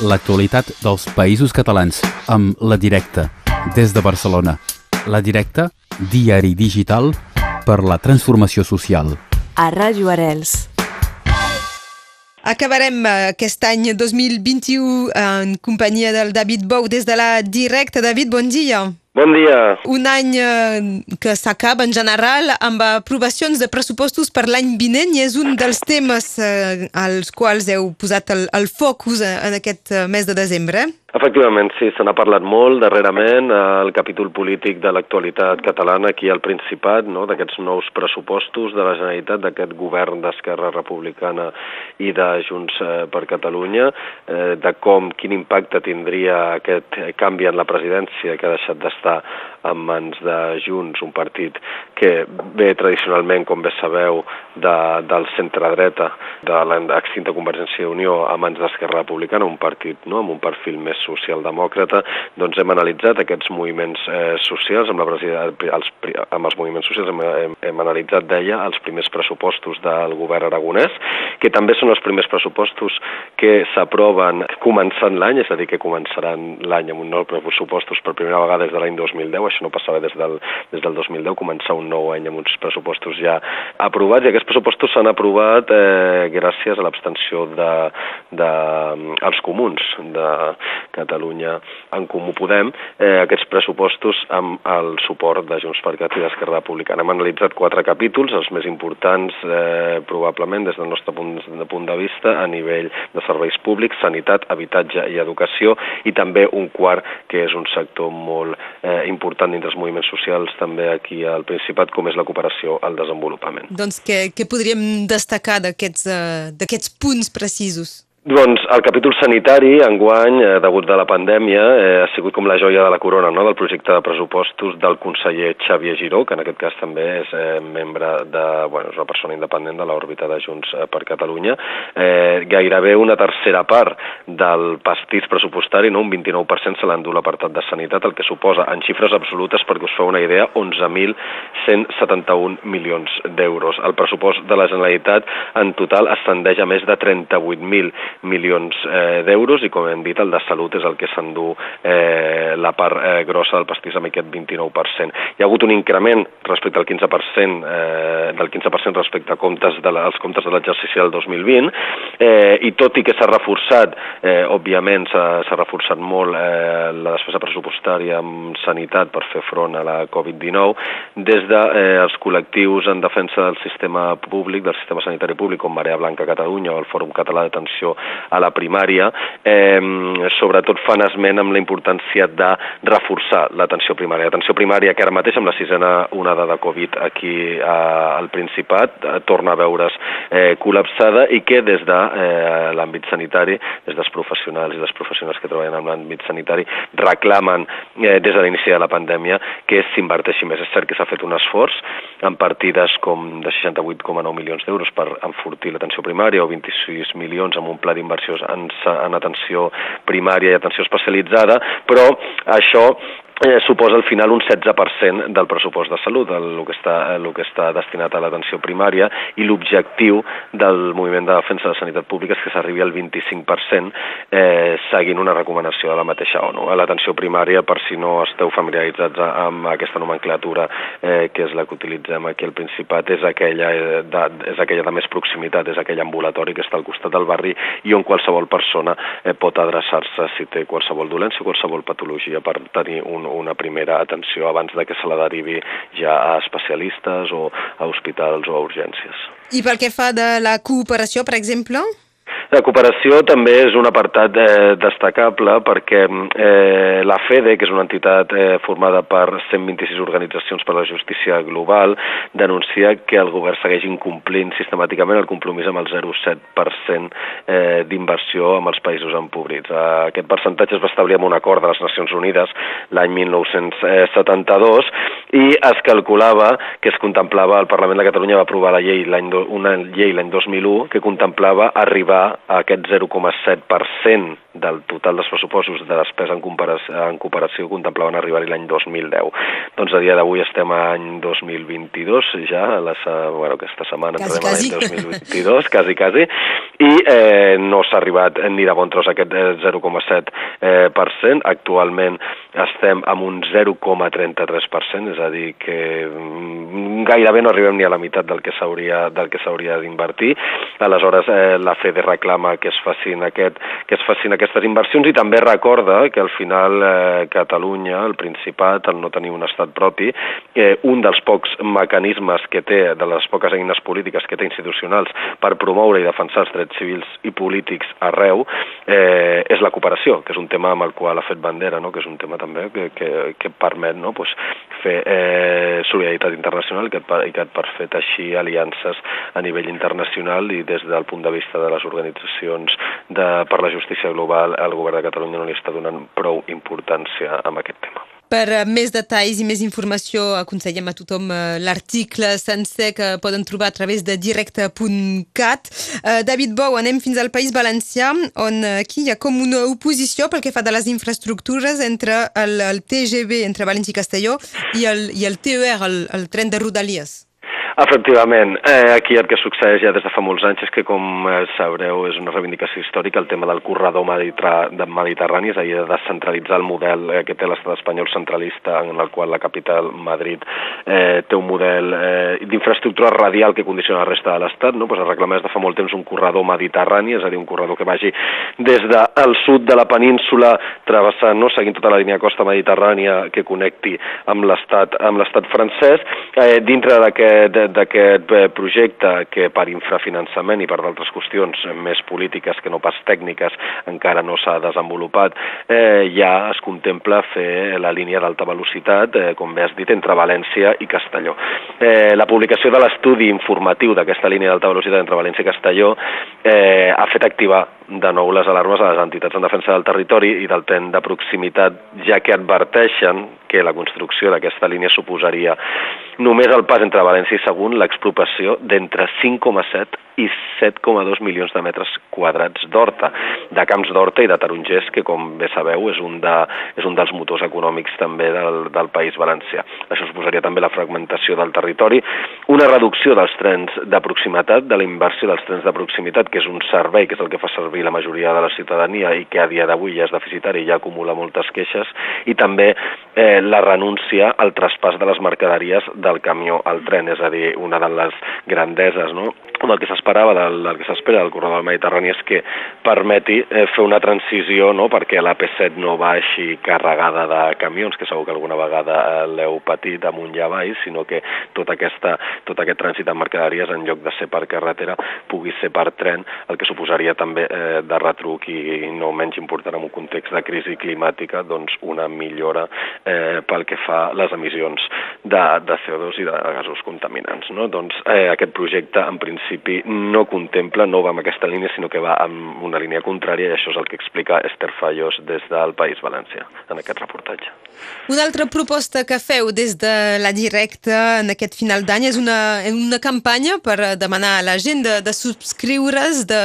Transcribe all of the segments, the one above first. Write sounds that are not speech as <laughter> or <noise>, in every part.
l'actualitat dels països catalans amb La Directa, des de Barcelona. La Directa, diari digital per la transformació social. A Ràdio Arels. Acabarem eh, aquest any 2021 en companyia del David Bou des de la Directa. David, bon dia. Bon dia. Un any eh, que s'acaba en general amb aprovacions de pressupostos per l'any vinent i és un dels temes eh, als quals heu posat el, el focus en aquest mes de desembre. Efectivament, sí, se n'ha parlat molt darrerament el capítol polític de l'actualitat catalana aquí al Principat, no? d'aquests nous pressupostos de la Generalitat, d'aquest govern d'Esquerra Republicana i de Junts per Catalunya, eh, de com, quin impacte tindria aquest canvi en la presidència que ha deixat d'estar en mans de Junts, un partit que ve tradicionalment, com bé sabeu, de, del centre-dreta, de l'extinta Convergència i Unió a mans d'Esquerra Republicana, un partit no? amb un perfil més socialdemòcrata, doncs hem analitzat aquests moviments eh, socials, amb, la els, amb els moviments socials hem, hem, hem analitzat, deia, els primers pressupostos del govern aragonès, que també són els primers pressupostos que s'aproven començant l'any, és a dir, que començaran l'any amb un nou pressupostos per primera vegada des de l'any 2010, això no passava des del, des del 2010, començar un nou any amb uns pressupostos ja aprovats, i aquests pressupostos s'han aprovat eh, gràcies a l'abstenció de, de, els comuns de Catalunya en Comú Podem, eh, aquests pressupostos amb el suport de Junts per Cat i d'Esquerra Republicana. Hem analitzat quatre capítols, els més importants eh, probablement des del nostre punt de, punt de vista a nivell de serveis públics, sanitat, habitatge i educació, i també un quart que és un sector molt eh, important dins dels moviments socials també aquí al Principat, com és la cooperació al desenvolupament. Doncs què, què podríem destacar d'aquests uh, punts precisos? Doncs el capítol sanitari, enguany, eh, degut de la pandèmia, eh, ha sigut com la joia de la corona no? del projecte de pressupostos del conseller Xavier Giró, que en aquest cas també és eh, membre de... Bueno, és una persona independent de l'òrbita de Junts eh, per Catalunya. Eh, gairebé una tercera part del pastís pressupostari, no? un 29% se l'endú l'apartat de sanitat, el que suposa, en xifres absolutes, perquè us feu una idea, 11.171 milions d'euros. El pressupost de la Generalitat en total ascendeix a més de 38.000 milions eh, d'euros i, com hem dit, el de salut és el que s'endú eh, la part eh, grossa del pastís amb aquest 29%. Hi ha hagut un increment respecte al 15%, eh, del 15% respecte a comptes de la, als comptes de l'exercici del 2020 eh, i tot i que s'ha reforçat, eh, òbviament s'ha reforçat molt eh, la despesa pressupostària en sanitat per fer front a la Covid-19, des de, eh, col·lectius en defensa del sistema públic, del sistema sanitari públic, com Marea Blanca Catalunya o el Fòrum Català d'Atenció a la primària, eh, sobretot fan esment amb la importància de reforçar l'atenció primària. L'atenció primària que ara mateix amb la sisena onada de Covid aquí a, al Principat eh, torna a veure's eh, col·lapsada i que des de eh, l'àmbit sanitari, des dels professionals i les professionals que treballen en l'àmbit sanitari reclamen eh, des de l'inici de la pandèmia que s'inverteixi més. És cert que s'ha fet un esforç en partides com de 68,9 milions d'euros per enfortir l'atenció primària o 26 milions amb un pla d'inversions en, en atenció primària i atenció especialitzada, però això eh, suposa al final un 16% del pressupost de salut, el, el, que està, el que està destinat a l'atenció primària, i l'objectiu del moviment de defensa de la sanitat pública és que s'arribi al 25%, eh, seguint una recomanació de la mateixa ONU. L'atenció primària, per si no esteu familiaritzats amb aquesta nomenclatura, eh, que és la que utilitzem aquí al Principat, és aquella eh, de, és aquella de més proximitat, és aquell ambulatori que està al costat del barri i on qualsevol persona eh, pot adreçar-se si té qualsevol dolència o qualsevol patologia per tenir un, una primera atenció abans de que se la derivi ja a especialistes o a hospitals o a urgències. I pel que fa de la cooperació, per exemple? La cooperació també és un apartat eh, destacable perquè eh, la FEDE, que és una entitat eh, formada per 126 organitzacions per la justícia global, denuncia que el govern segueix incomplint sistemàticament el compromís amb el 0,7% eh, d'inversió amb els països empobrits. Eh, aquest percentatge es va establir amb un acord de les Nacions Unides l'any 1972 i es calculava que es contemplava, el Parlament de Catalunya va aprovar la llei una llei l'any 2001 que contemplava arribar aquest 0,7% del total dels pressupostos de despesa en, comparació, en cooperació contemplaven arribar-hi l'any 2010. Doncs a dia d'avui estem a any 2022, ja, a la, bueno, aquesta setmana quasi, quasi. a l'any 2022, <laughs> quasi, quasi, i eh, no s'ha arribat ni de bon tros a aquest 0,7%. Eh, cent. Actualment estem amb un 0,33%, és a dir, que mm, gairebé no arribem ni a la meitat del que s'hauria del que s'hauria d'invertir. Aleshores, eh, la FEDE reclama que es facin aquest que es facin aquestes inversions i també recorda que al final eh, Catalunya, el Principat, el no tenir un estat propi, eh, un dels pocs mecanismes que té, de les poques eines polítiques que té institucionals per promoure i defensar els drets civils i polítics arreu, eh, és la cooperació, que és un tema amb el qual ha fet bandera, no? que és un tema també que, que, que permet no? pues, fer eh, solidaritat internacional i que, et, que et permet així aliances a nivell internacional i des del punt de vista de les organitzacions de, per la justícia global el govern de Catalunya no li està donant prou importància a aquest tema. Per eh, més detalls i més informació aconsellem a tothom eh, l'article sencer que poden trobar a través de directe.cat. Eh, David Bou, anem fins al País Valencià, on aquí hi ha com una oposició pel que fa de les infraestructures entre el, el TGV, entre València i Castelló, i el, i el TER, el, el tren de Rodalies. Efectivament, eh, aquí el que succeeix ja des de fa molts anys és que, com eh, sabreu, és una reivindicació històrica el tema del corredor mediterrani, és a dir, de descentralitzar el model eh, que té l'estat espanyol centralista, en el qual la capital, Madrid, eh, té un model eh, d'infraestructura radial que condiciona la resta de l'estat, no? pues es reclama des de fa molt temps un corredor mediterrani, és a dir, un corredor que vagi des del sud de la península, travessant, no? seguint tota la línia costa mediterrània que connecti amb l'estat francès, eh, dintre d'aquest d'aquest eh, projecte que per infrafinançament i per d'altres qüestions més polítiques que no pas tècniques encara no s'ha desenvolupat, eh, ja es contempla fer la línia d'alta velocitat, eh, com bé has dit, entre València i Castelló. Eh, la publicació de l'estudi informatiu d'aquesta línia d'alta velocitat entre València i Castelló eh, ha fet activar de nou les alarmes a les entitats en defensa del territori i del tren de proximitat, ja que adverteixen que la construcció d'aquesta línia suposaria només el pas entre València i Sagunt l'expropiació d'entre 5,7 i 7,2 milions de metres quadrats d'horta, de camps d'horta i de tarongers, que com bé sabeu és un, de, és un dels motors econòmics també del, del País Valencià. Això suposaria també la fragmentació del territori, una reducció dels trens de proximitat, de la inversió dels trens de proximitat, que és un servei que és el que fa servir la majoria de la ciutadania i que a dia d'avui ja és deficitari i ja acumula moltes queixes, i també eh, la renúncia al traspàs de les mercaderies del camió al tren, és a dir, una de les grandeses no? El que s'esperava, del, del que s'espera del corredor del Mediterrani és que permeti eh, fer una transició no? perquè l'AP7 no vagi carregada de camions, que segur que alguna vegada eh, l'heu patit amunt i avall, sinó que tot, aquesta, tot aquest trànsit de mercaderies, en lloc de ser per carretera, pugui ser per tren, el que suposaria també eh, de retruc i no menys important en un context de crisi climàtica, doncs una millora eh, pel que fa les emissions de, de CO2 i de gasos contaminants. No? Doncs eh, aquest projecte, en principi, principi no contempla, no va amb aquesta línia, sinó que va amb una línia contrària i això és el que explica Esther Fallos des del País València en aquest reportatge. Una altra proposta que feu des de la directa en aquest final d'any és una, una campanya per demanar a la gent de, de subscriure's de,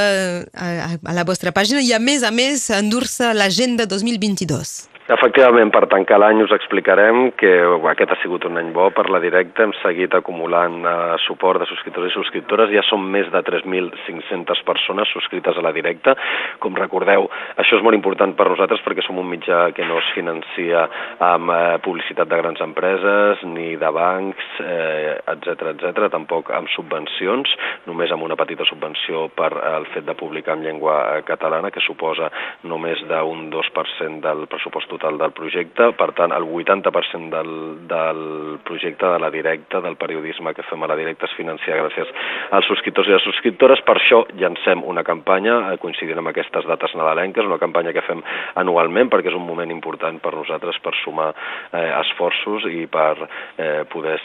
a, a la vostra pàgina i a més a més endur-se l'agenda 2022. Efectivament, per tancar l'any us explicarem que aquest ha sigut un any bo per la directa, hem seguit acumulant eh, suport de subscriptors i subscriptores, ja són més de 3.500 persones subscrites a la directa. Com recordeu, això és molt important per nosaltres perquè som un mitjà que no es financia amb eh, publicitat de grans empreses, ni de bancs, eh, etc etc, tampoc amb subvencions, només amb una petita subvenció per el fet de publicar en llengua eh, catalana, que suposa només d'un 2% del pressupost total del projecte, per tant el 80% del, del projecte de la directa, del periodisme que fem a la directa es financia gràcies als subscriptors i les subscriptores, per això llancem una campanya eh, coincidint amb aquestes dates nadalenques, una campanya que fem anualment perquè és un moment important per nosaltres per sumar eh, esforços i per eh, poder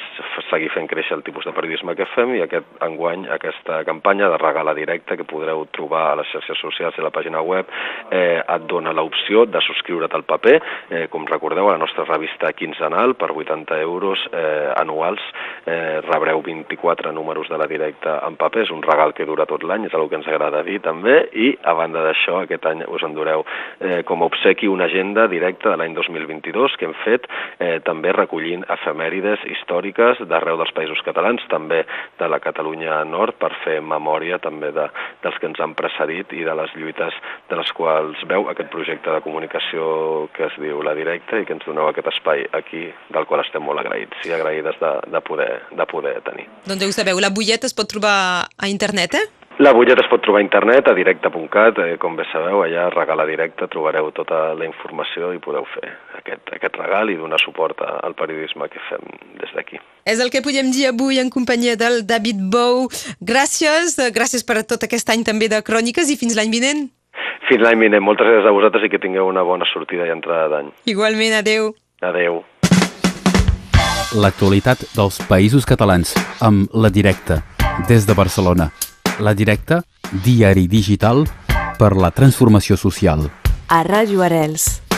seguir fent créixer el tipus de periodisme que fem. I aquest enguany aquesta campanya de regalar directe que podreu trobar a les xarxes socials i a la pàgina web eh, et dona l'opció de subscriure't al paper eh, com recordeu, a la nostra revista quinzenal per 80 euros eh, anuals eh, rebreu 24 números de la directa en paper, és un regal que dura tot l'any, és el que ens agrada dir també, i a banda d'això, aquest any us endureu eh, com a obsequi una agenda directa de l'any 2022 que hem fet eh, també recollint efemèrides històriques d'arreu dels països catalans, també de la Catalunya Nord, per fer memòria també de, dels que ens han precedit i de les lluites de les quals veu aquest projecte de comunicació que es diu La Directa i que ens doneu aquest espai aquí, del qual estem molt agraïts i agraïdes de, de, poder, de poder tenir. Doncs ja ho sabeu, la bulleta es pot trobar a internet, eh? La butlleta es pot trobar a internet, a directe.cat, eh, com bé sabeu, allà a Regala Directe trobareu tota la informació i podeu fer aquest, aquest regal i donar suport al periodisme que fem des d'aquí. És el que podem dir avui en companyia del David Bou. Gràcies, eh, gràcies per tot aquest any també de cròniques i fins l'any vinent. Fins l'any vinent. Moltes gràcies a vosaltres i que tingueu una bona sortida i entrada d'any. Igualment, adeu. Adeu. L'actualitat dels països catalans amb La Directa, des de Barcelona. La Directa, diari digital per la transformació social. A Ràdio Arels.